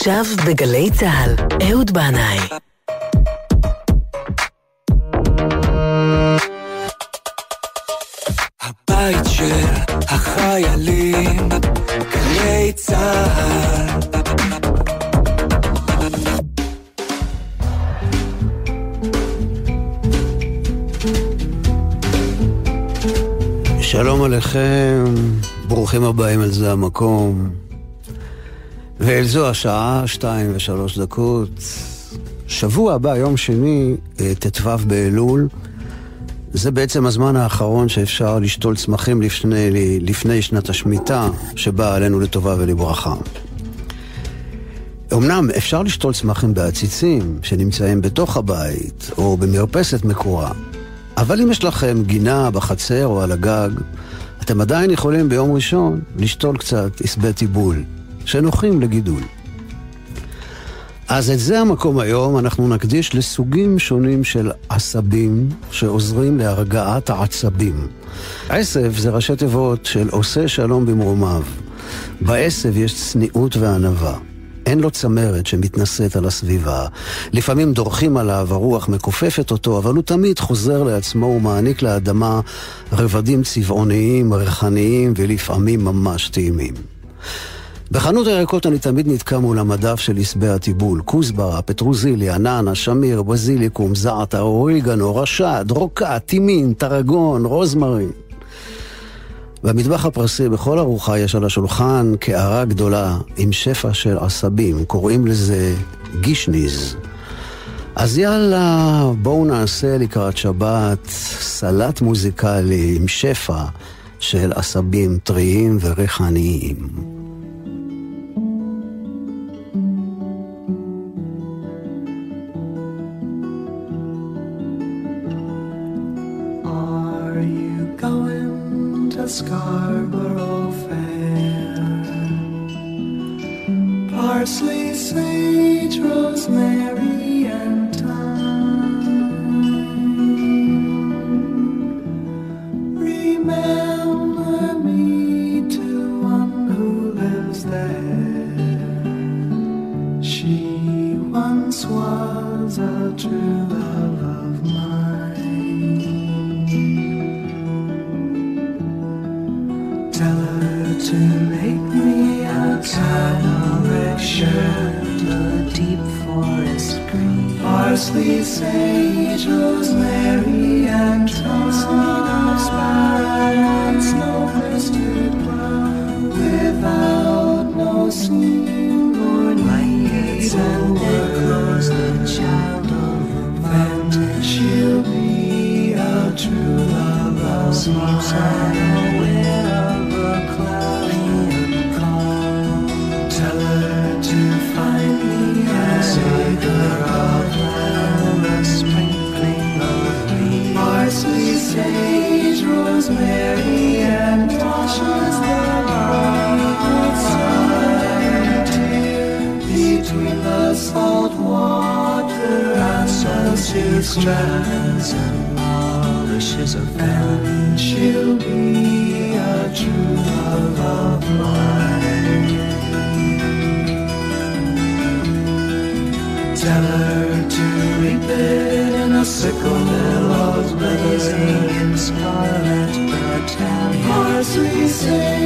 עכשיו בגלי צה"ל, אהוד בנאי. הבית של החיילים, גלי צה"ל. שלום עליכם, ברוכים הבאים אל זה המקום. ואל זו השעה, שתיים ושלוש דקות. שבוע הבא, יום שני, אה, ט"ו באלול, זה בעצם הזמן האחרון שאפשר לשתול צמחים לפני, לפני שנת השמיטה, שבאה עלינו לטובה ולברכה. אמנם אפשר לשתול צמחים בעציצים שנמצאים בתוך הבית או במרפסת מקורה, אבל אם יש לכם גינה בחצר או על הגג, אתם עדיין יכולים ביום ראשון לשתול קצת עשבי טיבול, שנוחים לגידול. אז את זה המקום היום אנחנו נקדיש לסוגים שונים של עשבים שעוזרים להרגעת העצבים. עשב זה ראשי תיבות של עושה שלום במרומיו. בעשב יש צניעות וענווה. אין לו צמרת שמתנשאת על הסביבה. לפעמים דורכים עליו, הרוח מכופפת אותו, אבל הוא תמיד חוזר לעצמו ומעניק לאדמה רבדים צבעוניים, ריחניים ולפעמים ממש טעימים. בחנות הירקות אני תמיד נתקע מול המדף של עשבי הטיבול, כוסברה, פטרוזיליה, נאנה, שמיר, בזיליקום, זעתר, אוריגנו, רשד, רוקה, טימין, טרגון, רוזמרין. במטבח הפרסי בכל ארוחה יש על השולחן קערה גדולה עם שפע של עשבים, קוראים לזה גישניז. אז יאללה, בואו נעשה לקראת שבת סלט מוזיקלי עם שפע של עשבים טריים וריחניים. Salt water and sea strands and polishes of pen. She'll be a true love of mine. Tell her to reap it in a sickle billows blazing in scarlet battalion. Parsley, sage,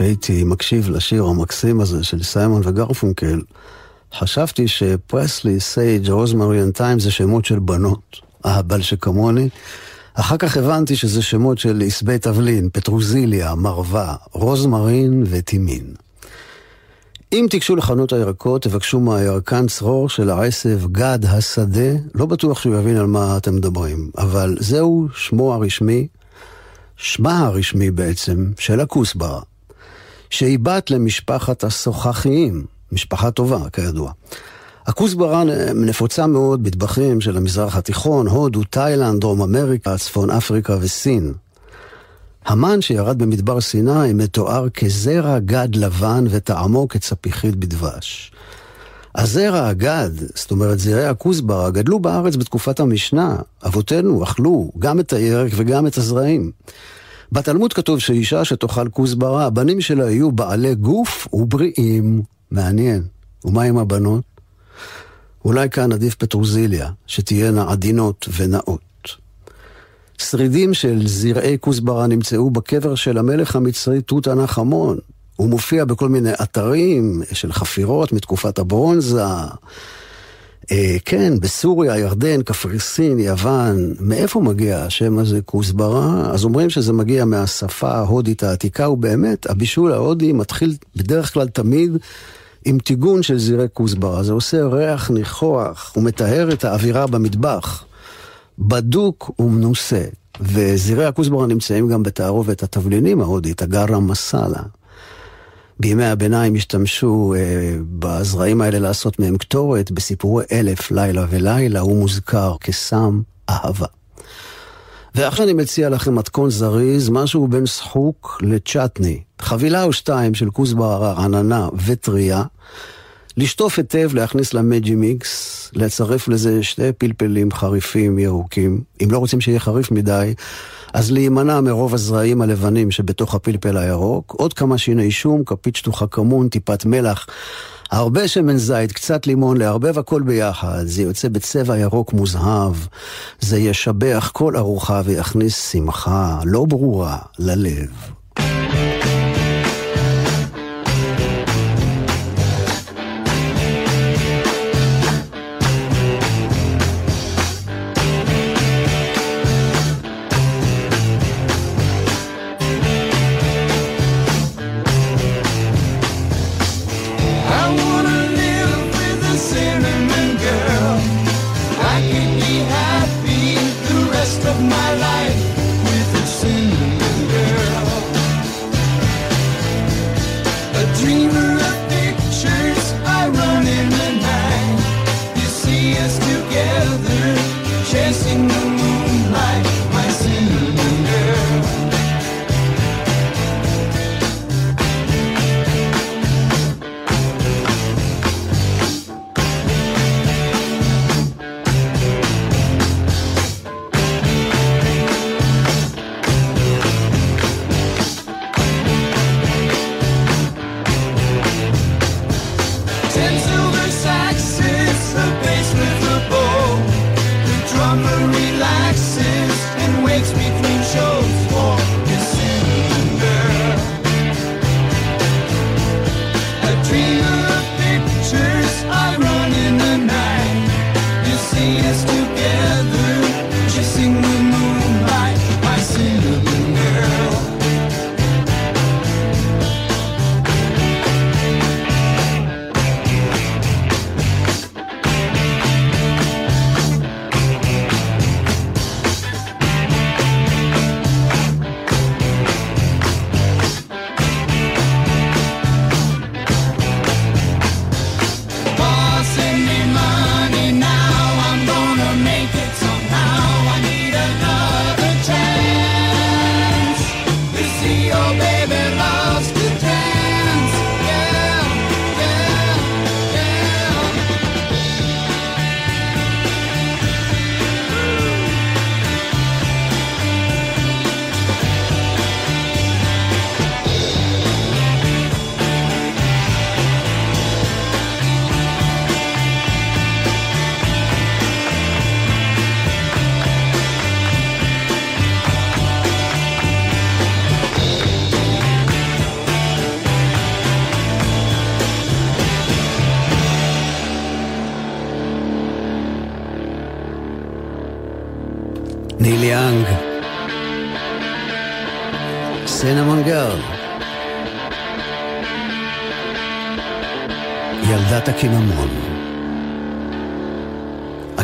כשהייתי מקשיב לשיר המקסים הזה של סיימון וגרפונקל, חשבתי שפרסלי, סייג', רוזמריאן טיים זה שמות של בנות, אהבל שכמוני. אחר כך הבנתי שזה שמות של עשבי תבלין, פטרוזיליה, מרווה, רוזמרין וטימין. אם תיגשו לחנות הירקות, תבקשו מהירקן צרור של העשב גד השדה, לא בטוח שהוא יבין על מה אתם מדברים, אבל זהו שמו הרשמי, שמה הרשמי בעצם, של הכוסברה, שהיא בת למשפחת השוחחיים, משפחה טובה, כידוע. הכוסברה נפוצה מאוד בטבחים של המזרח התיכון, הודו, תאילנד, דרום אמריקה, צפון אפריקה וסין. המן שירד במדבר סיני מתואר כזרע גד לבן וטעמו כצפיחית בדבש. הזרע הגד, זאת אומרת זרעי הכוסברה, גדלו בארץ בתקופת המשנה. אבותינו אכלו גם את הירק וגם את הזרעים. בתלמוד כתוב שאישה שתאכל כוסברה, הבנים שלה יהיו בעלי גוף ובריאים. מעניין. ומה עם הבנות? אולי כאן עדיף פטרוזיליה, שתהיינה עדינות ונאות. שרידים של זרעי כוסברה נמצאו בקבר של המלך המצרי תות ענך המון. הוא מופיע בכל מיני אתרים של חפירות מתקופת הברונזה. אה, כן, בסוריה, ירדן, קפריסין, יוון. מאיפה מגיע השם הזה כוסברה? אז אומרים שזה מגיע מהשפה ההודית העתיקה, ובאמת, הבישול ההודי מתחיל בדרך כלל תמיד עם טיגון של זרעי כוסברה. זה עושה ריח ניחוח, הוא מטהר את האווירה במטבח. בדוק ומנוסה. וזרעי הכוסברה נמצאים גם בתערובת התבלינים ההודית, הגארה מסאלה. בימי הביניים השתמשו אה, בזרעים האלה לעשות מהם קטורת, בסיפורי אלף לילה ולילה הוא מוזכר כסם אהבה. ועכשיו אני מציע לכם מתכון זריז, משהו בין שחוק לצ'טני. חבילה או שתיים של כוסברה רעננה וטריה. לשטוף היטב, להכניס למג'י מיקס, לצרף לזה שתי פלפלים חריפים ירוקים. אם לא רוצים שיהיה חריף מדי, אז להימנע מרוב הזרעים הלבנים שבתוך הפלפל הירוק. עוד כמה שיני שום, כפית שטוחה כמון, טיפת מלח. הרבה שמן זית, קצת לימון, לערבב הכל ביחד, זה יוצא בצבע ירוק מוזהב, זה ישבח כל ארוחה ויכניס שמחה לא ברורה ללב.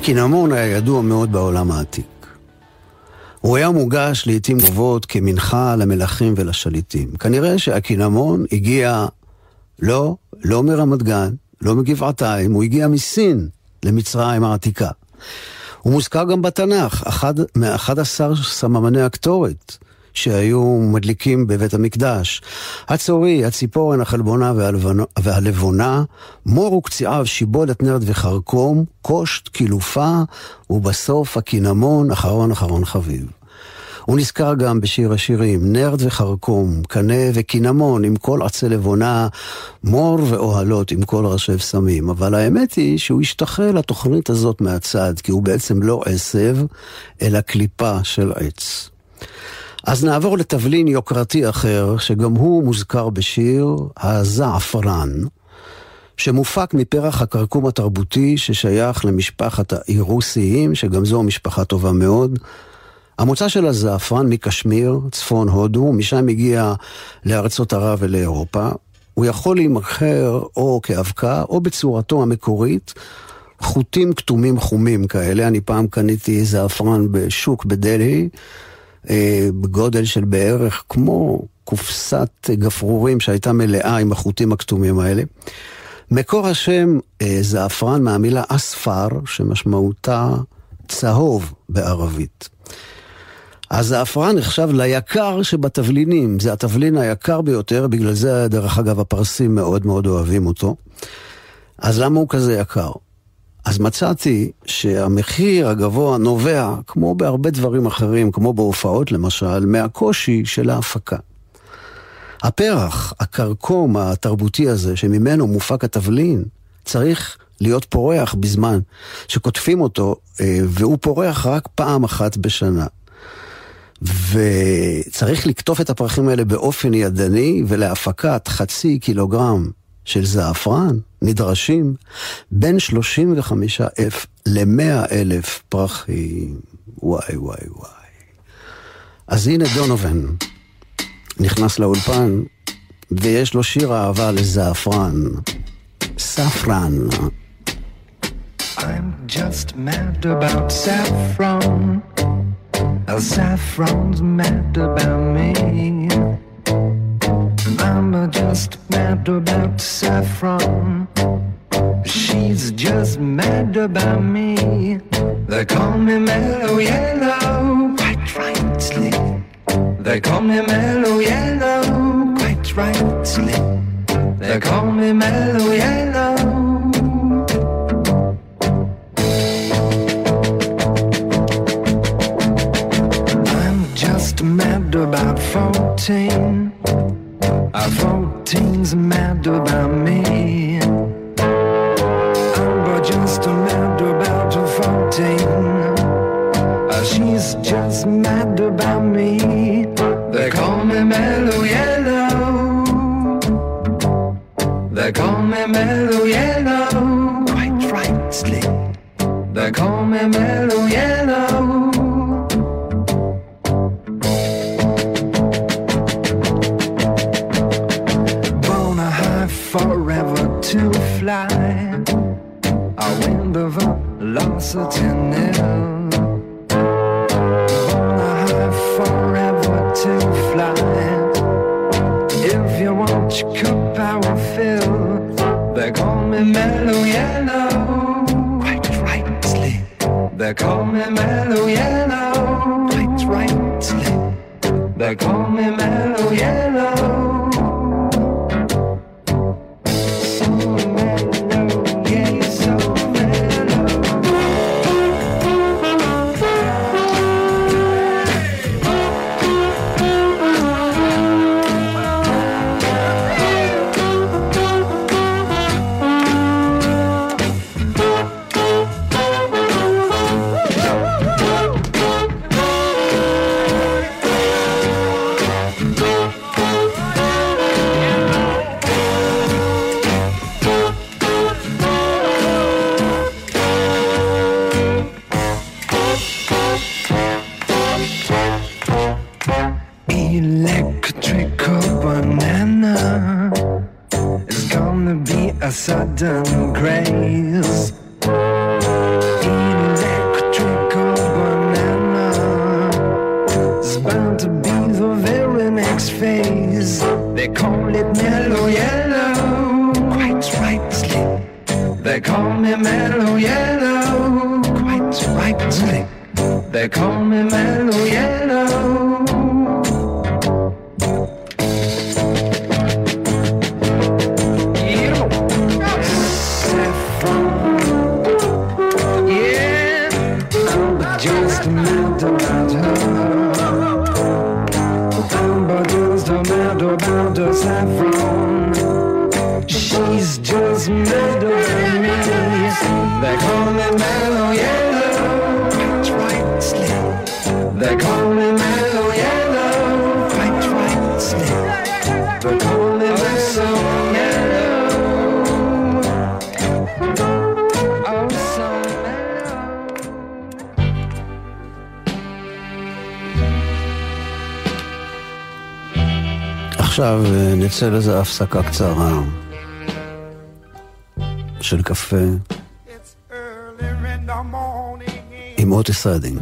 הקינמון היה ידוע מאוד בעולם העתיק. הוא היה מוגש לעיתים קרובות כמנחה למלכים ולשליטים. כנראה שהקינמון הגיע לא, לא מרמת גן, לא מגבעתיים, הוא הגיע מסין למצרים העתיקה. הוא מוזכר גם בתנ"ך, אחד מאחד עשר סממני הקטורת שהיו מדליקים בבית המקדש. הצורי, הציפורן, החלבונה והלבונה, מור וקציעיו, שיבולת, נרד וחרקום, קושט, קילופה, ובסוף הקינמון, אחרון אחרון חביב. הוא נזכר גם בשיר השירים, נרד וחרקום, קנה וקינמון עם כל עצי לבונה, מור ואוהלות עם כל ראשי בשמים. אבל האמת היא שהוא השתחרר לתוכנית הזאת מהצד, כי הוא בעצם לא עשב, אלא קליפה של עץ. אז נעבור לתבלין יוקרתי אחר, שגם הוא מוזכר בשיר, הזעפרן. שמופק מפרח הכרכום התרבותי ששייך למשפחת האירוסיים, שגם זו משפחה טובה מאוד, המוצא של הזעפרן מקשמיר, צפון הודו, משם הגיע לארצות ערב ולאירופה. הוא יכול להימכר או כאבקה או בצורתו המקורית, חוטים כתומים חומים כאלה. אני פעם קניתי זעפרן בשוק בדלהי, בגודל של בערך כמו קופסת גפרורים שהייתה מלאה עם החוטים הכתומים האלה. מקור השם אה, זעפרן מהמילה אספר, שמשמעותה צהוב בערבית. הזעפרן נחשב ליקר שבתבלינים, זה התבלין היקר ביותר, בגלל זה דרך אגב הפרסים מאוד מאוד אוהבים אותו. אז למה הוא כזה יקר? אז מצאתי שהמחיר הגבוה נובע, כמו בהרבה דברים אחרים, כמו בהופעות למשל, מהקושי של ההפקה. הפרח, הכרכום התרבותי הזה, שממנו מופק התבלין, צריך להיות פורח בזמן שקוטפים אותו, אה, והוא פורח רק פעם אחת בשנה. וצריך לקטוף את הפרחים האלה באופן ידני, ולהפקת חצי קילוגרם של זעפרן נדרשים בין 35 אלף ל-100 אלף פרחים. וואי וואי וואי. אז הנה דונובן נכנס לאולפן, ויש לו שיר אהבה לזעפרן. ספרן. I'm just mad about saffron. Saffron's mad about me. I'm just mad about Saffron. She's just mad about me. They call me Mellow Yellow, quite rightly. They call me Mellow Yellow, quite rightly. They call me Mellow Yellow. I'm just mad about 14. Our 14's mad about me. I'm just mad about 14. Uh, she's just mad about me. They call me Mellow Yellow. They call me Mellow Yellow. Quite rightly. They call me Mellow Yellow. To fly. A wind of velocity nil. about her saffron. She's just mad. עכשיו אה, נצא לזה הפסקה קצרה של קפה עם אוטיס רדינג.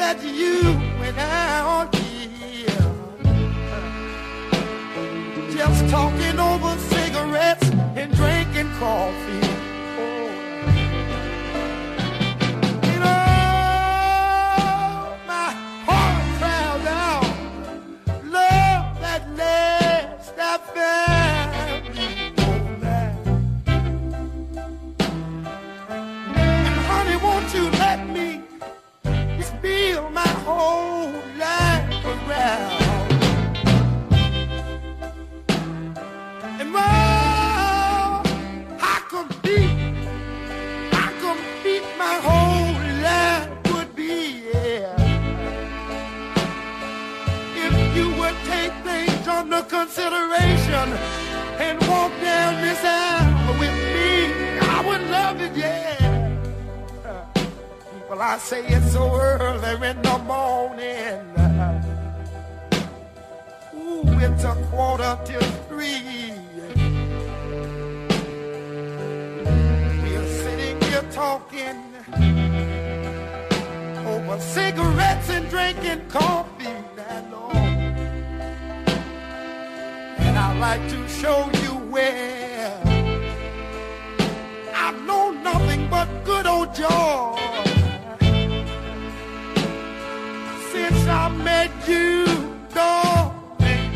that you went out here just talking over cigarettes and drinking coffee. consideration and walk down this aisle with me. I would love it, yeah. Well, I say it so early in the morning. Ooh, it's a quarter till three. We're sitting here talking over cigarettes and drinking coffee. like to show you where I know nothing but good old joy since I met you, darling.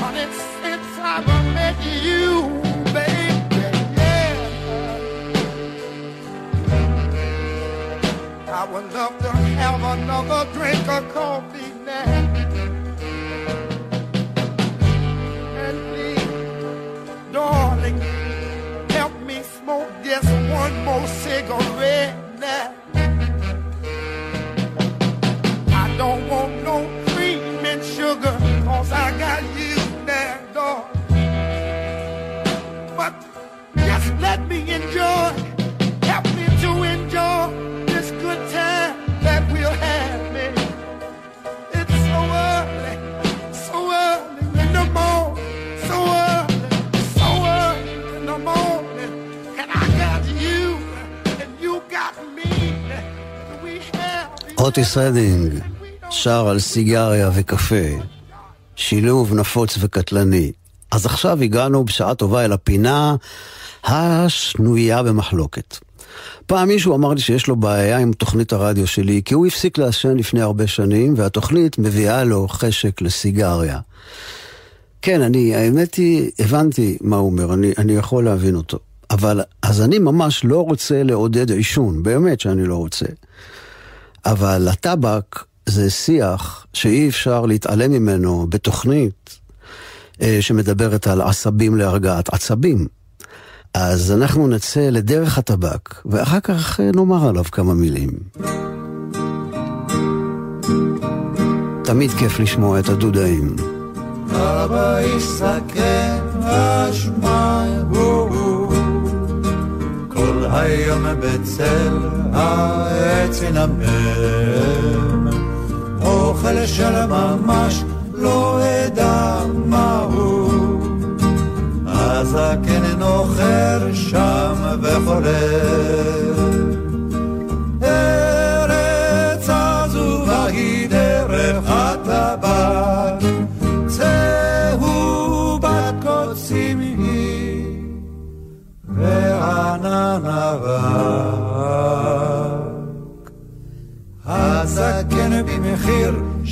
Honey, since I met you, baby, yeah. I would love to have another drink of coffee. gonna אוטיס רדינג שר על סיגריה וקפה, שילוב נפוץ וקטלני. אז עכשיו הגענו בשעה טובה אל הפינה השנויה במחלוקת. פעם מישהו אמר לי שיש לו בעיה עם תוכנית הרדיו שלי, כי הוא הפסיק לעשן לפני הרבה שנים, והתוכנית מביאה לו חשק לסיגריה. כן, אני, האמת היא, הבנתי מה הוא אומר, אני, אני יכול להבין אותו. אבל, אז אני ממש לא רוצה לעודד עישון, באמת שאני לא רוצה. אבל הטבק זה שיח שאי אפשר להתעלם ממנו בתוכנית אה, שמדברת על עשבים להרגעת עצבים. אז אנחנו נצא לדרך הטבק, ואחר כך אה, נאמר עליו כמה מילים. תמיד כיף לשמוע את הדודאים. אבא איש זקן אשמי הוא כל היום בצל העץ ינמם אוכל של ממש לא אדע מהו. הזקן נוחר שם וחולם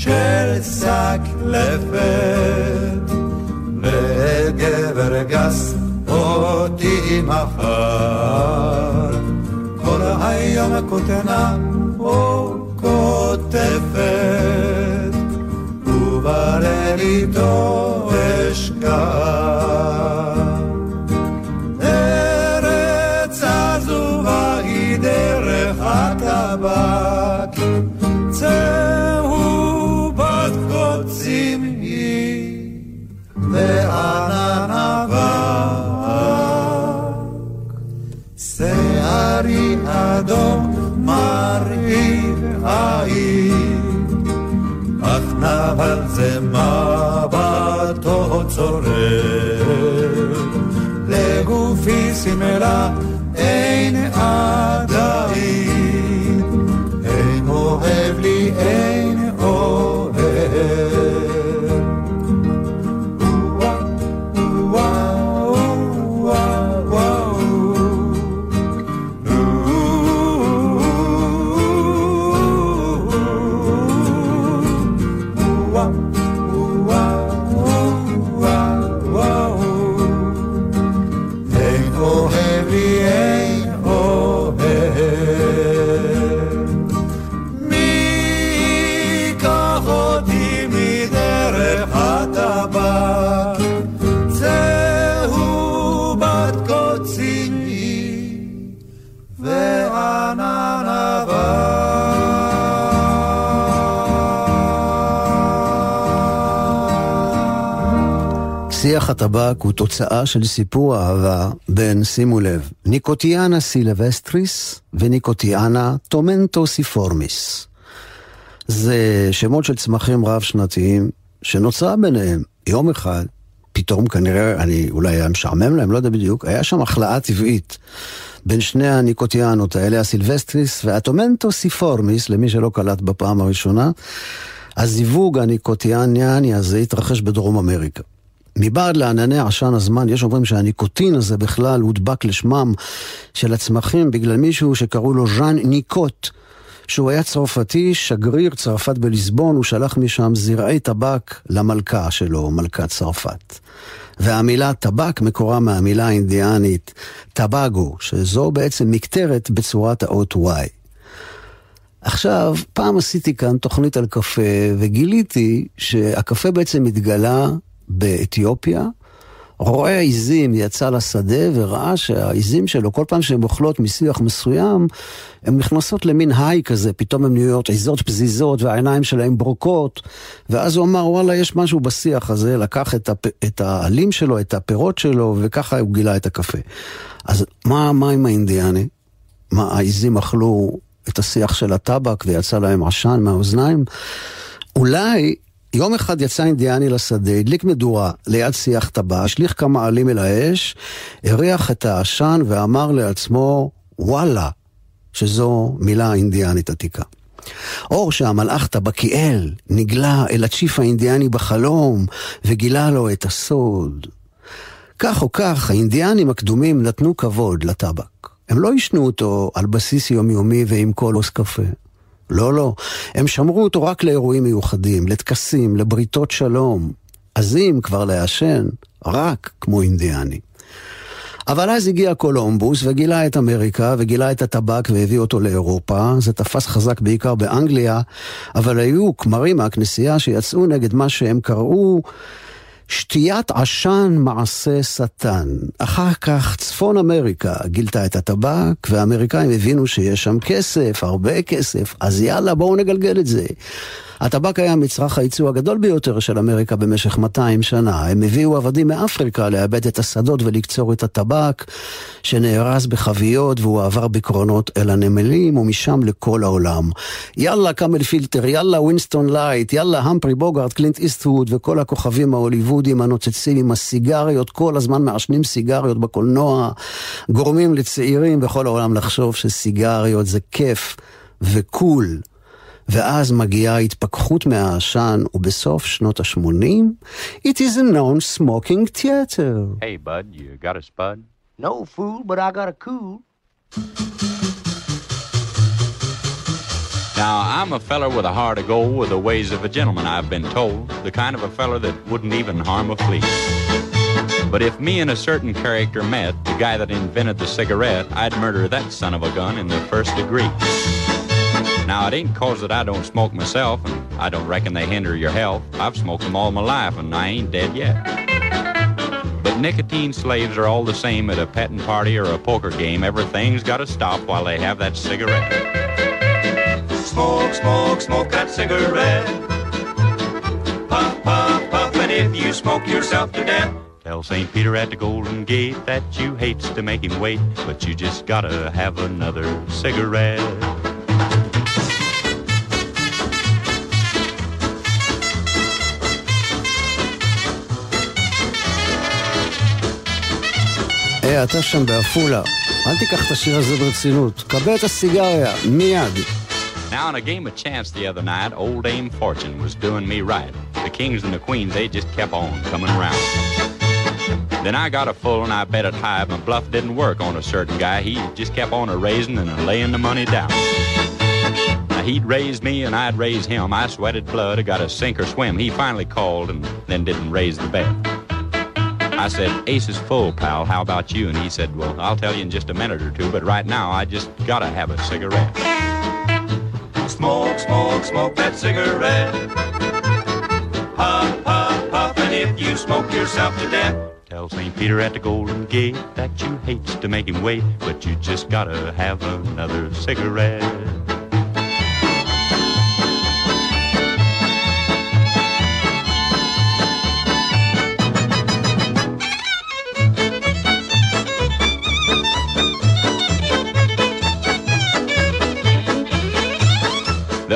של שק לפת לגבר גס אותי מחר כל היום כותנה או כותפת ובליל איתו אשכח לגופי שמלה אין עדיין אין אוהב לי אין אוהב וואו, הטבק הוא תוצאה של סיפור אהבה בין, שימו לב, Nicotiana sylvestris ו Nicotiana tomentosiformis. זה שמות של צמחים רב-שנתיים שנוצרה ביניהם יום אחד, פתאום כנראה, אני אולי היה משעמם להם, לא יודע בדיוק, היה שם הכלאה טבעית בין שני הניקוטיאנות האלה, ה sylvestris וה tomentosiformis, למי שלא קלט בפעם הראשונה. הזיווג הניקוטיאניאני הזה התרחש בדרום אמריקה. מבעד לענני עשן הזמן, יש אומרים שהניקוטין הזה בכלל הודבק לשמם של הצמחים בגלל מישהו שקראו לו ז'אן ניקוט, שהוא היה צרפתי, שגריר צרפת בליסבון, הוא שלח משם זרעי טבק למלכה שלו, מלכת צרפת. והמילה טבק מקורה מהמילה האינדיאנית טבגו, שזו בעצם מקטרת בצורת האות Y. עכשיו, פעם עשיתי כאן תוכנית על קפה, וגיליתי שהקפה בעצם התגלה באתיופיה. רועה עיזים יצא לשדה וראה שהעיזים שלו, כל פעם שהן אוכלות משיח מסוים, הן נכנסות למין היי כזה, פתאום הן נהיות עיזות פזיזות והעיניים שלהן ברוקות, ואז הוא אמר, וואלה, יש משהו בשיח הזה, לקח את, הפ... את העלים שלו, את הפירות שלו, וככה הוא גילה את הקפה. אז מה, מה עם האינדיאני? מה, העיזים אכלו את השיח של הטבק ויצא להם עשן מהאוזניים? אולי יום אחד יצא אינדיאני לשדה, הדליק מדורה ליד שיח טבע, השליך כמה עלים אל האש, הריח את העשן ואמר לעצמו, וואלה, שזו מילה אינדיאנית עתיקה. אור שהמלאך טבקיאל נגלה אל הצ'יף האינדיאני בחלום וגילה לו את הסוד. כך או כך, האינדיאנים הקדומים נתנו כבוד לטבק. הם לא עישנו אותו על בסיס יומיומי ועם כל עוס קפה. לא, לא. הם שמרו אותו רק לאירועים מיוחדים, לטקסים, לבריתות שלום. אז אם כבר לעשן, רק כמו אינדיאני. אבל אז הגיע קולומבוס וגילה את אמריקה וגילה את הטבק והביא אותו לאירופה. זה תפס חזק בעיקר באנגליה, אבל היו כמרים מהכנסייה שיצאו נגד מה שהם קראו שתיית עשן מעשה שטן. אחר כך צפון אמריקה גילתה את הטבק, והאמריקאים הבינו שיש שם כסף, הרבה כסף, אז יאללה בואו נגלגל את זה. הטבק היה מצרך הייצוא הגדול ביותר של אמריקה במשך 200 שנה. הם הביאו עבדים מאפריקה לאבד את השדות ולקצור את הטבק, שנארז בחביות והוא עבר בקרונות אל הנמלים ומשם לכל העולם. יאללה Camel Filter, יאללה Winston Light, יאללה המפרי בוגארד, קלינט איסטווד וכל הכוכבים ההוליוודים הנוצצים עם הסיגריות, כל הזמן מעשנים סיגריות בקולנוע, גורמים לצעירים בכל העולם לחשוב שסיגריות זה כיף ו cool. ואז מגיעה התפכחות מהעשן, ובסוף שנות ה-80, It is a non-smoking theater. Hey, bud, you got a spud? No, fool, but I got a cool. Now, I'm a feller with a heart of gold with the ways of a gentleman, I've been told. The kind of a feller that wouldn't even harm a flea. But if me and a certain character met, the guy that invented the cigarette, I'd murder that son of a gun in the first degree. Now, it ain't cause that I don't smoke myself, and I don't reckon they hinder your health. I've smoked them all my life, and I ain't dead yet. But nicotine slaves are all the same at a petting party or a poker game. Everything's gotta stop while they have that cigarette. Smoke, smoke, smoke that cigarette. Puff, puff, puff, and if you smoke yourself to death, Tell St. Peter at the Golden Gate that you hates to make him wait, but you just gotta have another cigarette. היי, אתה שם בעפולה, אל תיקח את השיר הזה ברצינות. קבל את הסיגריה, מיד. Now, in a game of chance the other night, old Dame Fortune was doing me right. The kings and the queens, they just kept on coming around. Then I got a full and I bet it high. My bluff didn't work on a certain guy. He just kept on a raising and a laying the money down. Now he'd raise me and I'd raise him. I sweated blood. I got a sink or swim. He finally called and then didn't raise the bet. I said, Ace is full, pal. How about you? And he said, Well, I'll tell you in just a minute or two, but right now I just gotta have a cigarette. Smoke, smoke, smoke that cigarette. Puff, puff, puff, and if you smoke yourself to death, tell St. Peter at the Golden Gate that you hate to make him wait, but you just gotta have another cigarette.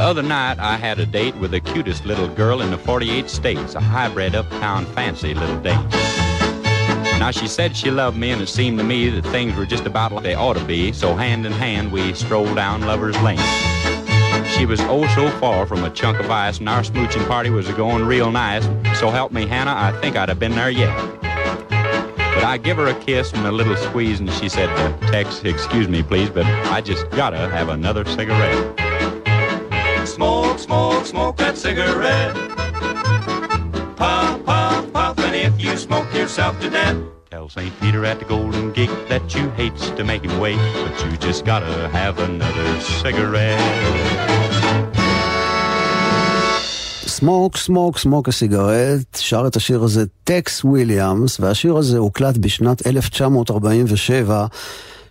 Other night, I had a date with the cutest little girl in the 48 states, a hybrid uptown fancy little date. Now, she said she loved me, and it seemed to me that things were just about like they ought to be, so hand in hand, we strolled down Lover's Lane. She was oh so far from a chunk of ice, and our smooching party was going real nice. So help me, Hannah, I think I'd have been there yet. But I give her a kiss and a little squeeze, and she said, Tex, excuse me, please, but I just gotta have another cigarette. Smoke, smoke, smoke that cigarette. Puff, puff, puff, and if you smoke yourself to death, tell St. Peter at the Golden Gate that you hates to make him wait, but you just gotta have another cigarette. סמוק, סמוק, סמוק הסיגרט, שר את השיר הזה טקס וויליאמס, והשיר הזה הוקלט בשנת 1947,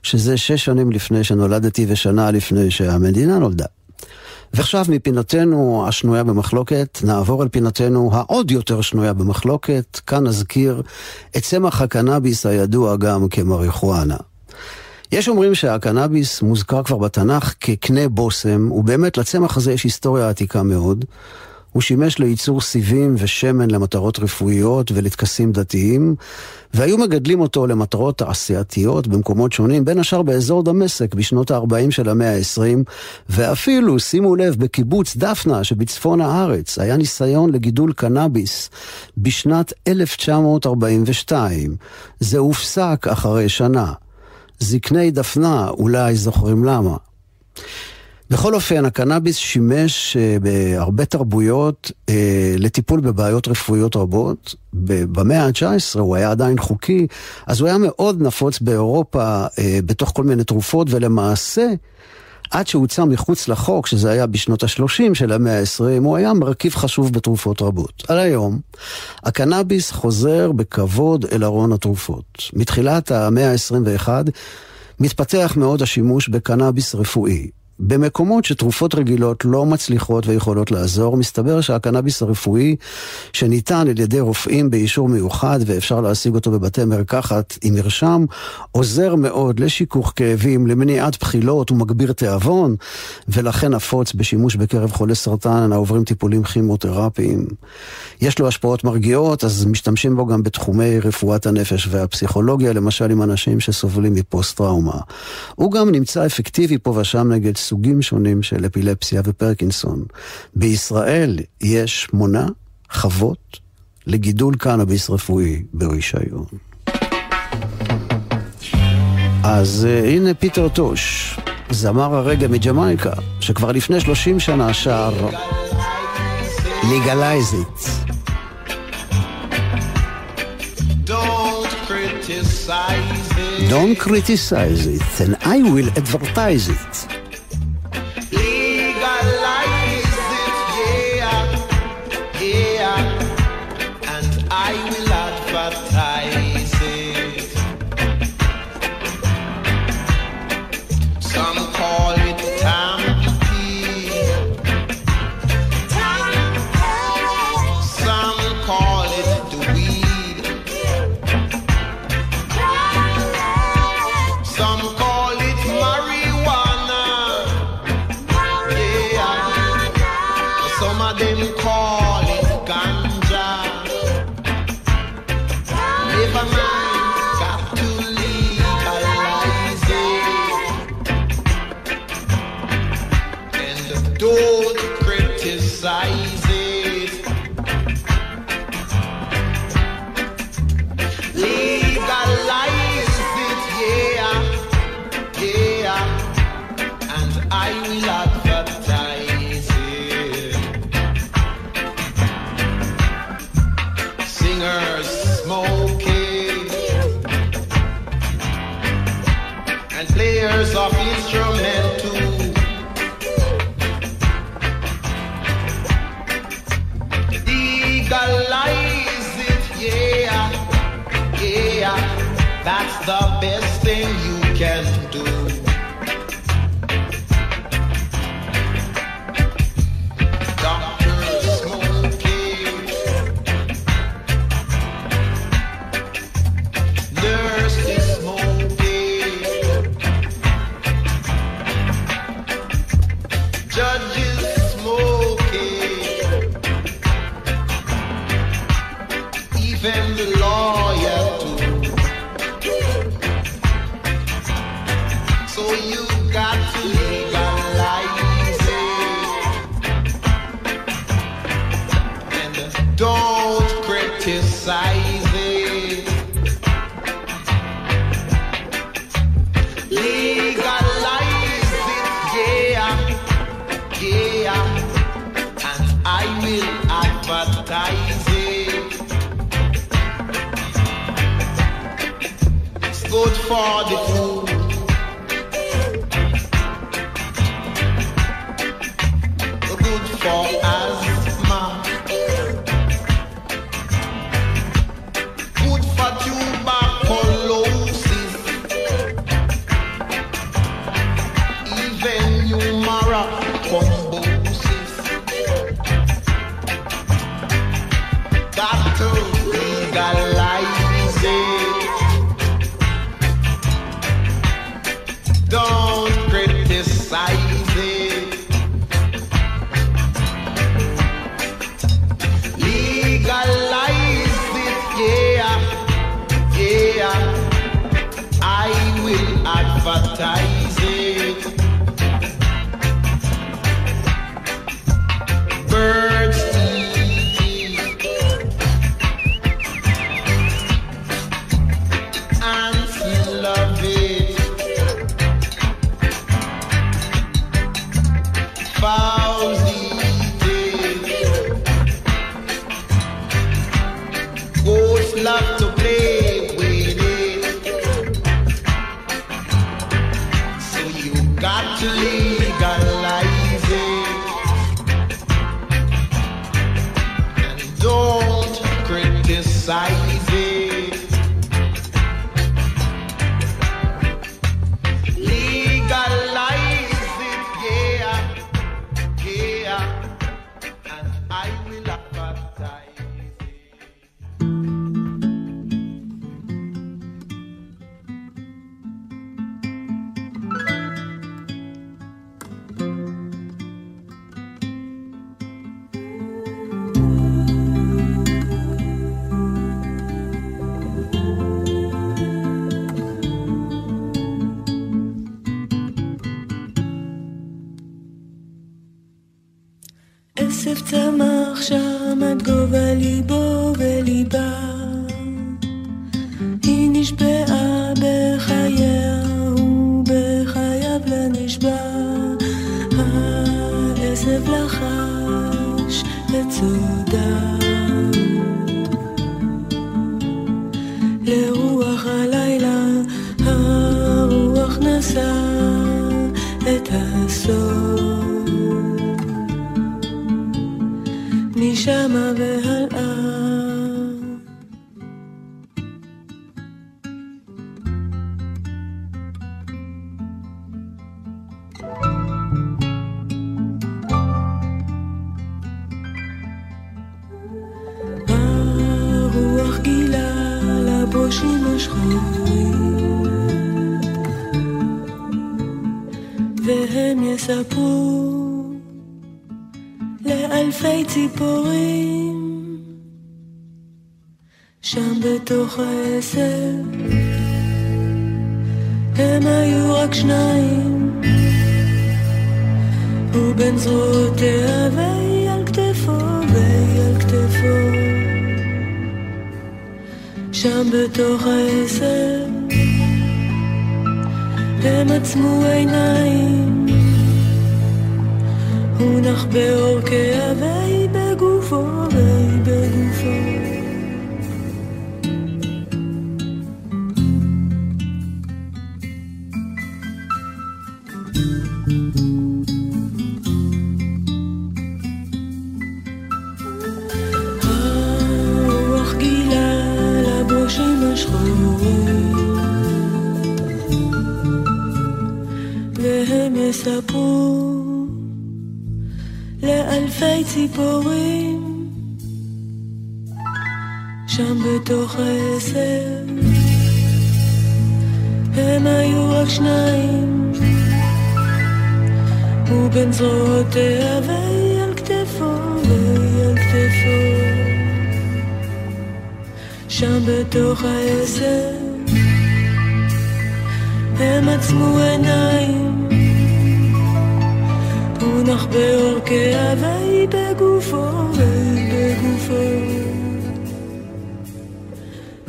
שזה שש שנים לפני שנולדתי ושנה לפני שהמדינה נולדה. ועכשיו מפינתנו השנויה במחלוקת, נעבור אל פינתנו העוד יותר שנויה במחלוקת, כאן נזכיר את צמח הקנאביס הידוע גם כמריחואנה. יש אומרים שהקנאביס מוזכר כבר בתנ"ך כקנה בושם, ובאמת לצמח הזה יש היסטוריה עתיקה מאוד. הוא שימש לייצור סיבים ושמן למטרות רפואיות ולטקסים דתיים, והיו מגדלים אותו למטרות תעשייתיות במקומות שונים, בין השאר באזור דמשק בשנות ה-40 של המאה ה-20, ואפילו, שימו לב, בקיבוץ דפנה שבצפון הארץ היה ניסיון לגידול קנאביס בשנת 1942. זה הופסק אחרי שנה. זקני דפנה אולי זוכרים למה. בכל אופן, הקנאביס שימש אה, בהרבה תרבויות אה, לטיפול בבעיות רפואיות רבות. במאה ה-19 הוא היה עדיין חוקי, אז הוא היה מאוד נפוץ באירופה אה, בתוך כל מיני תרופות, ולמעשה, עד שהוצא מחוץ לחוק, שזה היה בשנות ה-30 של המאה ה-20, הוא היה מרכיב חשוב בתרופות רבות. על היום, הקנאביס חוזר בכבוד אל ארון התרופות. מתחילת המאה ה-21, מתפתח מאוד השימוש בקנאביס רפואי. במקומות שתרופות רגילות לא מצליחות ויכולות לעזור, מסתבר שהקנאביס הרפואי, שניתן על ידי רופאים באישור מיוחד ואפשר להשיג אותו בבתי מרקחת עם מרשם, עוזר מאוד לשיכוך כאבים, למניעת בחילות ומגביר תיאבון, ולכן נפוץ בשימוש בקרב חולי סרטן העוברים טיפולים כימותרפיים. יש לו השפעות מרגיעות, אז משתמשים בו גם בתחומי רפואת הנפש והפסיכולוגיה, למשל עם אנשים שסובלים מפוסט-טראומה. הוא גם נמצא אפקטיבי פה ושם נגד סוגים שונים של אפילפסיה ופרקינסון. בישראל יש שמונה חוות לגידול קנאביס רפואי ברישיון. אז אה, הנה פיטר טוש, זמר הרגאיי מג'מייקה, שכבר לפני 30 שנה שר Legalize It. Don't criticize it. Don't criticize it, and I will advertise it. Bye. השחורים והם יספרו לאלפי ציפורים. שם בתוך העשב הם היו רק שניים. ובין זרועותיה והיא על כתפו והיא על כתפו שם בתוך העשב הם עצמו עיניים. הוא נח בעורקיה והיא בגופו והיא בגופו יספרו לאלפי ציפורים. שם בתוך העשב הם היו רק שניים. ובין זרועותיה והיא על כתפו והיא על כתפו שם בתוך העשב הם עצמו עיניים הוא נח בעורקיה והיא בגופו והיא בגופו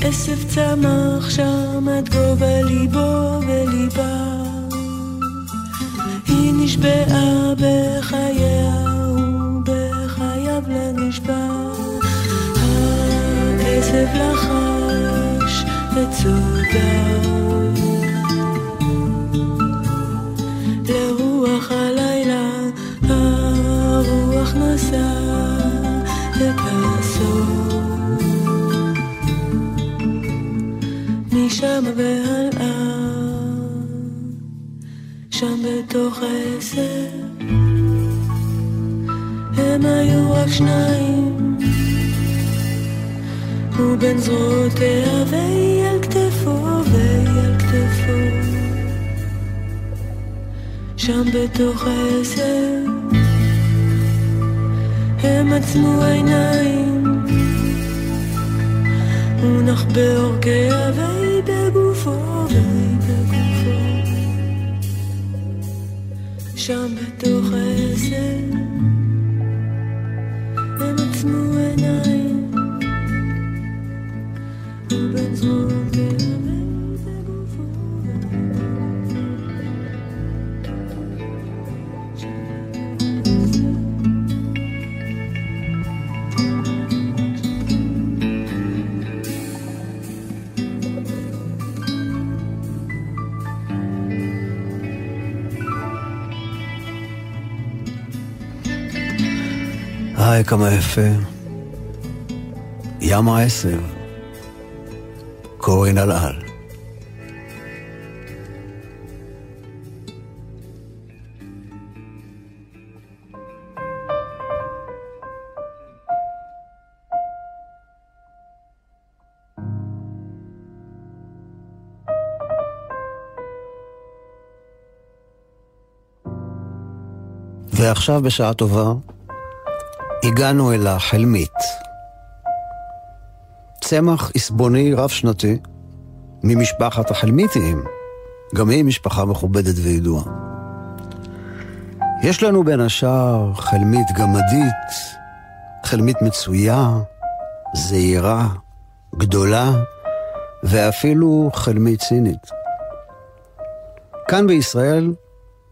עשב צמח שם עד גובה ליבו וליבה. היא נשבעה בחייה ובחייו לנשבע. העשב לחש וצודה. לרוח הלילה את הסוף משם והלאה שם בתוך העשב הם היו רק שניים. ובין זרועותיה והיא על כתפו והיא על כתפו. שם בתוך העשב הם עצמו עיניים הוא נח בעורקיה והיא בגופו והיא בגופו. שם בתוך העשב הם עצמו עיניים ובין זרועותיה היי, כמה יפה. ים העשב. קורין אלעל. ועכשיו בשעה טובה הגענו אל החלמית. צמח עסבוני רב-שנתי ממשפחת החלמיתיים, גם היא משפחה מכובדת וידועה. יש לנו בין השאר חלמית גמדית, חלמית מצויה, זהירה, גדולה, ואפילו חלמית צינית. כאן בישראל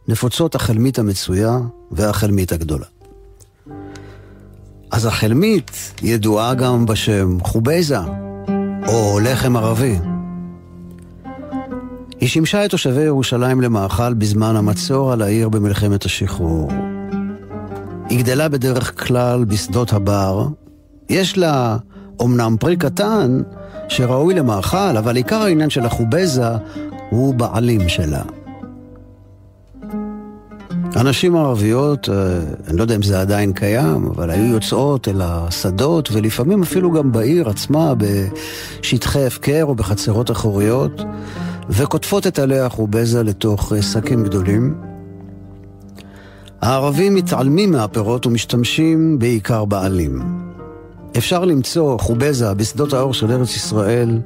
נפוצות החלמית המצויה והחלמית הגדולה. אז החלמית ידועה גם בשם חובייזה, או לחם ערבי. היא שימשה את תושבי ירושלים למאכל בזמן המצור על העיר במלחמת השחרור. היא גדלה בדרך כלל בשדות הבר. יש לה אומנם פרי קטן שראוי למאכל, אבל עיקר העניין של החובזה הוא בעלים שלה. הנשים הערביות, אה, אני לא יודע אם זה עדיין קיים, אבל היו יוצאות אל השדות, ולפעמים אפילו גם בעיר עצמה, בשטחי הפקר או בחצרות אחוריות, וקוטפות את עלי החובזה לתוך אה, שקים גדולים. הערבים מתעלמים מהפירות ומשתמשים בעיקר בעלים. אפשר למצוא חובזה בשדות האור של ארץ ישראל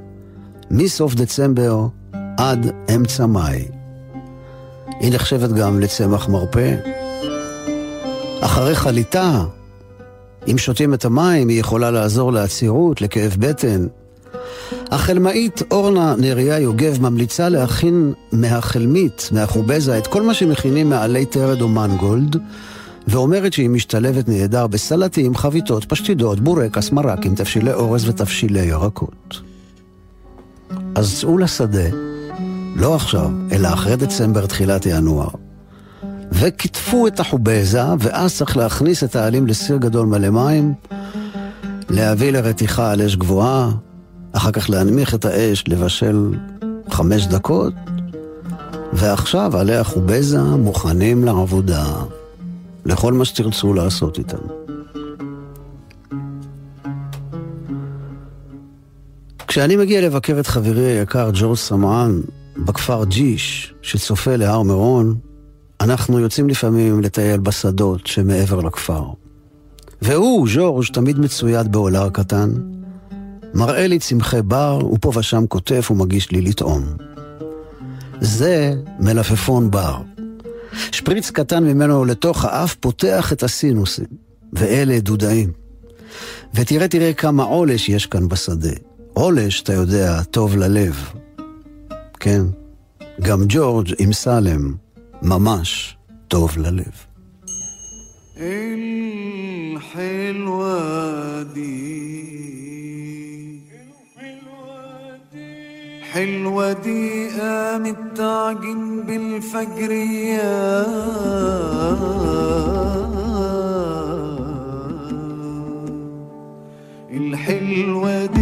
מסוף דצמבר עד אמצע מאי. היא נחשבת גם לצמח מרפא. אחרי חליטה, אם שותים את המים, היא יכולה לעזור לעצירות, לכאב בטן. החלמאית אורנה נריה יוגב ממליצה להכין מהחלמית, מהחובזה, את כל מה שמכינים מעלי טרד או מנגולד, ואומרת שהיא משתלבת נהדר בסלטים, חביתות, פשטידות, בורקס, מרקים, תבשילי אורז ותבשילי ירקות. אז צאו לשדה, לא עכשיו, אלא אחרי דצמבר, תחילת ינואר. וכתפו את החובזה, ואז צריך להכניס את העלים לסיר גדול מלא מים, להביא לרתיחה על אש גבוהה, אחר כך להנמיך את האש, לבשל חמש דקות, ועכשיו עלי החובזה מוכנים לעבודה, לכל מה שתרצו לעשות איתם. כשאני מגיע לבקר את חברי היקר ג'ורג' סמען בכפר ג'יש, שצופה להר מירון, אנחנו יוצאים לפעמים לטייל בשדות שמעבר לכפר. והוא, ז'ורג', תמיד מצויד בעולר קטן, מראה לי צמחי בר, ופה ושם כותב ומגיש לי לטעום. זה מלפפון בר. שפריץ קטן ממנו לתוך האף פותח את הסינוסים, ואלה דודאים. ותראה, תראה כמה עולש יש כאן בשדה. עולש, אתה יודע, טוב ללב. כן, גם ג'ורג' עם סלם, ממש טוב ללב. الحلوة دي حلوة دي قامت تعجن بالفجرية الحلوة دي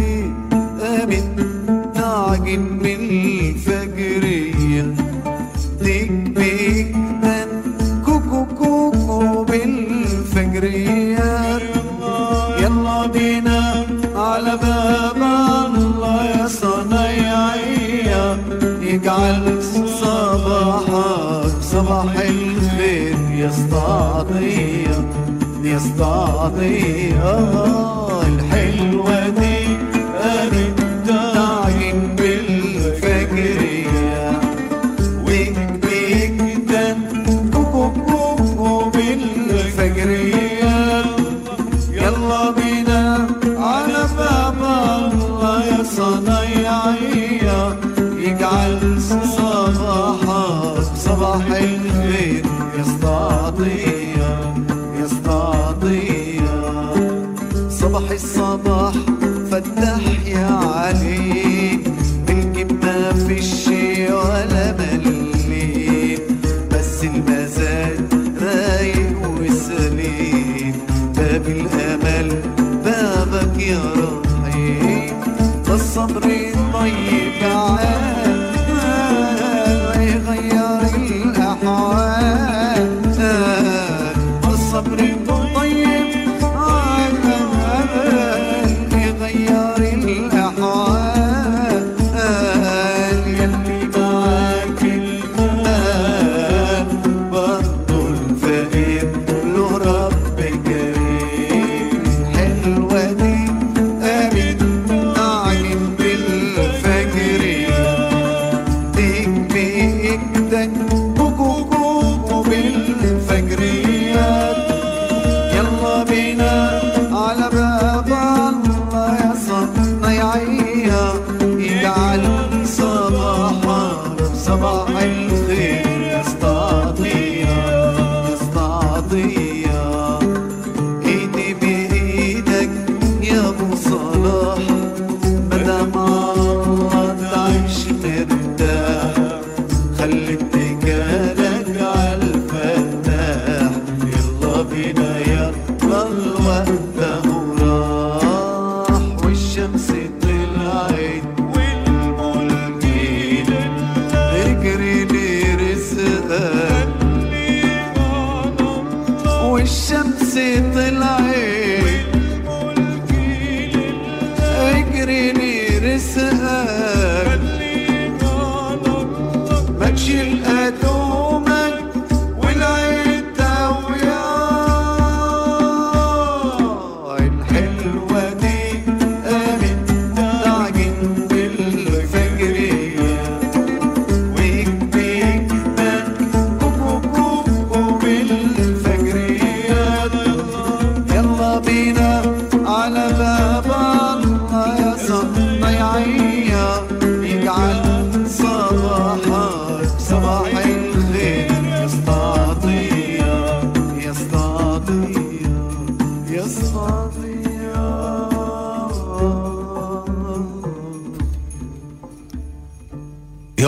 استعطية يا استعطية الحلوة دي. ويك بيك دن كوكو يلا بينا على باب الله يا صنايعية. صباحك صباح الخير. فتح يا علي. الجبنة في الشي ولا مليت بس المزاج رايق وسليم. باب الأمل بابك يا رحيم. الصبر طيب عال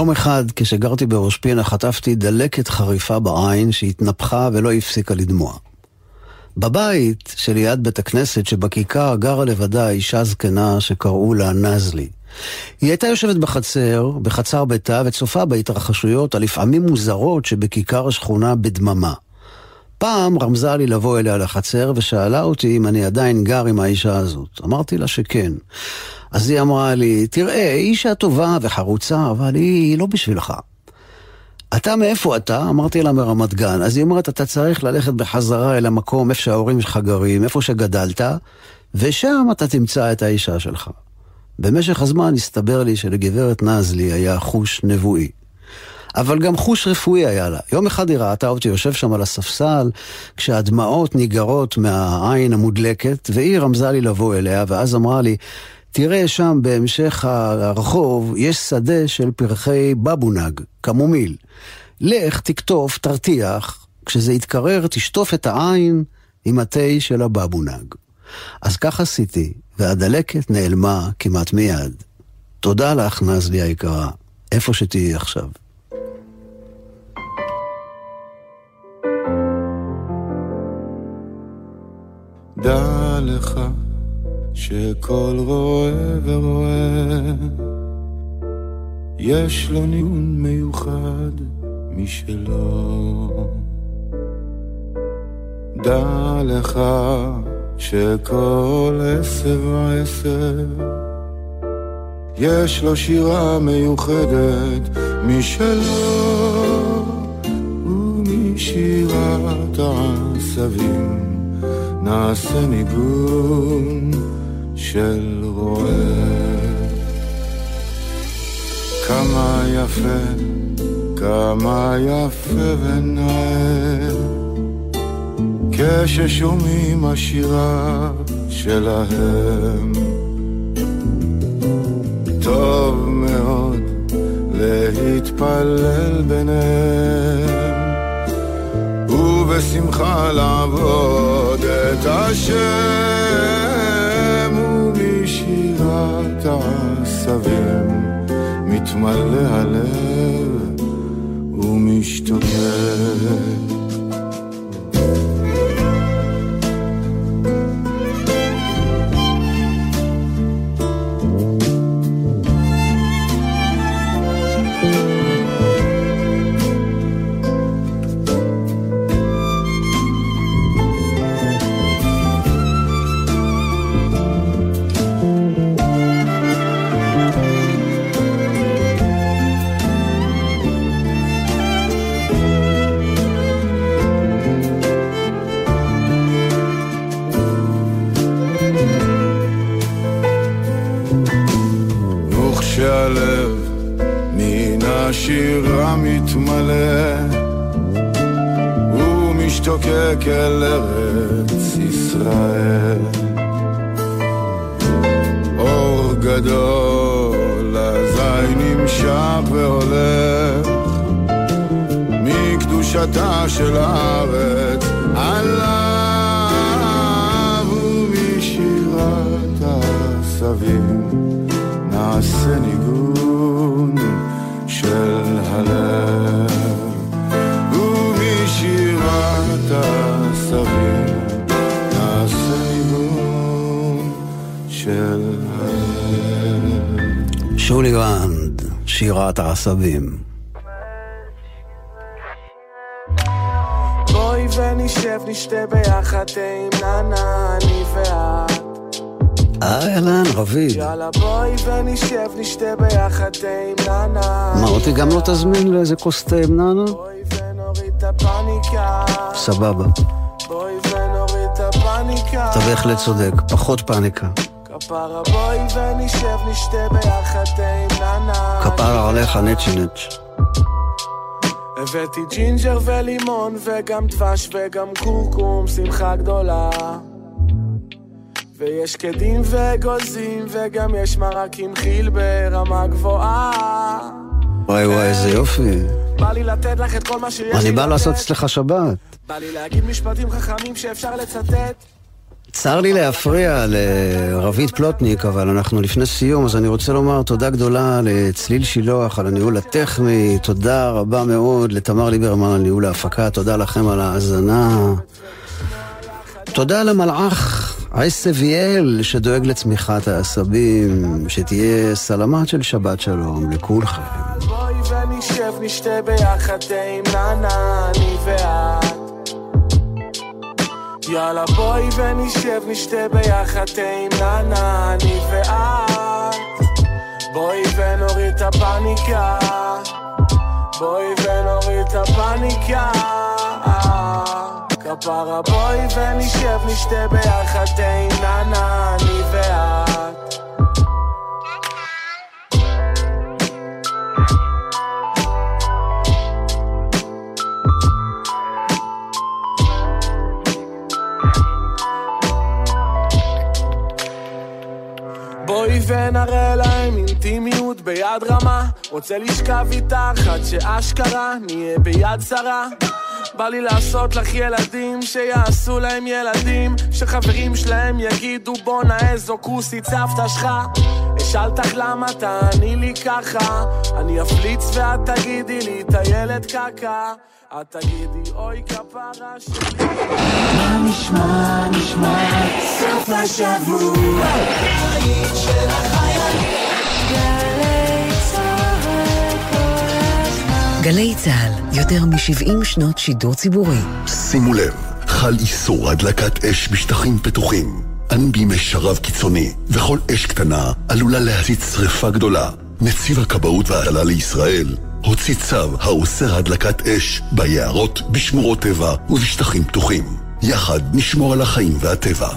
יום אחד, כשגרתי בראש פינה, חטפתי דלקת חריפה בעין שהתנפחה ולא הפסיקה לדמוע. בבית שליד בית הכנסת שבכיכר גרה לבדה אישה זקנה שקראו לה נזלי. היא הייתה יושבת בחצר, בחצר ביתה, וצופה בהתרחשויות הלפעמים מוזרות שבכיכר השכונה בדממה. פעם רמזה לי לבוא אליה לחצר ושאלה אותי אם אני עדיין גר עם האישה הזאת. אמרתי לה שכן. אז היא אמרה לי, תראה, היא אישה טובה וחרוצה, אבל היא לא בשבילך. אתה מאיפה אתה? אמרתי לה מרמת גן. אז היא אומרת, אתה צריך ללכת בחזרה אל המקום איפה שההורים שלך גרים, איפה שגדלת, ושם אתה תמצא את האישה שלך. במשך הזמן הסתבר לי שלגברת נזלי היה חוש נבואי. אבל גם חוש רפואי היה לה. יום אחד היא ראתה אותי יושב שם על הספסל, כשהדמעות ניגרות מהעין המודלקת, והיא רמזה לי לבוא אליה, ואז אמרה לי, תראה שם בהמשך הרחוב, יש שדה של פרחי בבונג, קמומיל. לך, תקטוף, תרתיח, כשזה יתקרר, תשטוף את העין עם התה של הבבונג. אז כך עשיתי, והדלקת נעלמה כמעט מיד. תודה לך, נזלי היקרה, איפה שתהיי עכשיו. דע לך שכל רואה ורואה יש לו ניגון מיוחד משלו. דע לך שכל עשב ועשב יש לו שירה מיוחדת משלו ומשירת העשבים נעשה ניגון של רועה. כמה יפה, כמה יפה ונאה, כששומעים השירה שלהם. טוב מאוד להתפלל ביניהם. ובשמחה לעבוד את השם ומשירת העשבים מתמלא הלב ומשתוקק מתמלא. ומשתוקק אל ארץ ישראל. אור גדול אזי נמשך והולך מקדושתה של הארץ עליו ומשירת העשבים נעשה ניגון של הלב ומשירת העשבים נעשה ניגון של הלב שולי רנד, שירת העשבים. בואי ונשב נשתה ביחד תה עם ננה, אני ואת. אהלן, רביד. יאללה בואי ונשב נשתה ביחד תה עם נענע. מה, אותי גם לא תזמין לאיזה כוס תה עם נענע? ונוריד את הפאניקה. סבבה. בואי ונוריד את הפאניקה. אתה בהחלט צודק, פחות פאניקה. כפרה בואי ונשב נשתה ביחד תה עם נענע. כפרה עליך נצ'י נצ'. הבאתי ג'ינג'ר ולימון וגם דבש וגם קורקום, שמחה גדולה. ויש קדים וגוזים וגם יש מרק עם חיל ברמה גבוהה. וואי וואי, איזה יופי. בא לי לתת לך את כל מה שיש לי אני בא לתת. לעשות אצלך שבת. בא לי להגיד משפטים חכמים שאפשר לצטט. צר לי להפריע לרבית פלוטניק, אבל אנחנו לפני סיום, אז אני רוצה לומר תודה גדולה לצליל שילוח על הניהול הטכני, תודה רבה מאוד לתמר ליברמן על ניהול ההפקה, תודה לכם על ההאזנה. תודה למלאך עשביאל שדואג לצמיחת העשבים, שתהיה סלמת של שבת שלום לכולכם. בואי ונשב נשתה ביחד עם אני ואת. יאללה בואי ונשב נשתה ביחד ננה, אני ואת. בואי ונוריד את הפאניקה. בואי ונוריד את הפאניקה. כפרה בואי ונשב נשתה ביחד תה עם ננה, אני ואת. בואי ונראה להם אינטימיות ביד רמה רוצה לשכב איתך עד שאשכרה נהיה ביד שרה בא לי לעשות לך ילדים שיעשו להם ילדים שחברים שלהם יגידו בואנה איזו כוסית סבתא שלך. אשאל אותך למה תעני לי ככה. אני אפליץ ואת תגידי לי את הילד קקה. את תגידי אוי כפרה שלי. מה נשמע, נשמע, סוף השבוע, גלי צה"ל, יותר מ-70 שנות שידור ציבורי. שימו לב, חל איסור הדלקת אש בשטחים פתוחים. אנו בימי שרב קיצוני, וכל אש קטנה עלולה להצית שרפה גדולה. נציב הכבאות וההצלה לישראל הוציא צו האוסר הדלקת אש ביערות, בשמורות טבע ובשטחים פתוחים. יחד נשמור על החיים והטבע.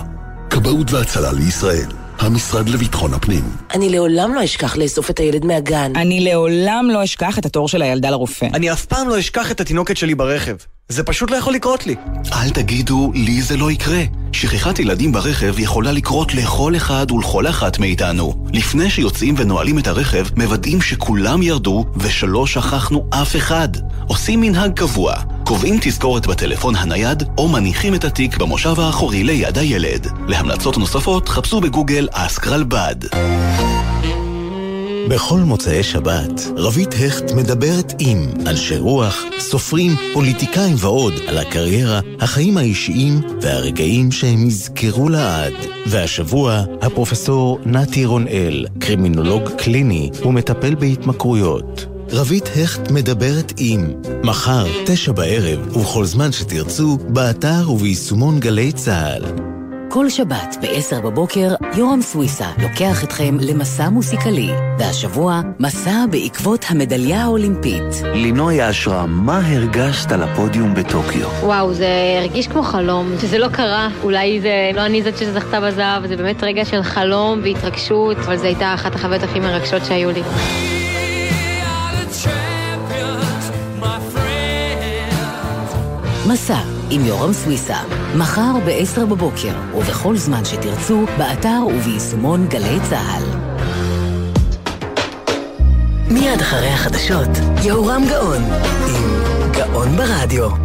כבאות והצלה לישראל, המשרד לביטחון הפנים. אני לעולם לא אשכח לאסוף את הילד מהגן. אני לעולם לא אשכח את התור של הילדה לרופא. אני אף פעם לא אשכח את התינוקת שלי ברכב. זה פשוט לא יכול לקרות לי. אל תגידו, לי זה לא יקרה. שכחת ילדים ברכב יכולה לקרות לכל אחד ולכל אחת מאיתנו. לפני שיוצאים ונועלים את הרכב, מוודאים שכולם ירדו ושלא שכחנו אף אחד. עושים מנהג קבוע, קובעים תזכורת בטלפון הנייד, או מניחים את התיק במושב האחורי ליד הילד. להמלצות נוספות, חפשו בגוגל אסק רלב"ד. בכל מוצאי שבת, רבית הכט מדברת עם אנשי רוח, סופרים, פוליטיקאים ועוד על הקריירה, החיים האישיים והרגעים שהם יזכרו לעד. והשבוע, הפרופסור נתי רונאל, קרימינולוג קליני ומטפל בהתמכרויות. רבית הכט מדברת עם מחר, תשע בערב, ובכל זמן שתרצו, באתר וביישומון גלי צה"ל. כל שבת ב-10 בבוקר, יורם סוויסה לוקח אתכם למסע מוסיקלי. והשבוע, מסע בעקבות המדליה האולימפית. לינוי אשרם, מה הרגשת על הפודיום בטוקיו? וואו, זה הרגיש כמו חלום, שזה לא קרה. אולי זה לא אני זאת שזכתה בזהב, זה באמת רגע של חלום והתרגשות, אבל זו הייתה אחת החוויות הכי מרגשות שהיו לי. מסע עם יורם סוויסה, מחר ב-10 בבוקר, ובכל זמן שתרצו, באתר וביישומון גלי צה"ל. מיד אחרי החדשות, יהורם גאון, עם גאון ברדיו.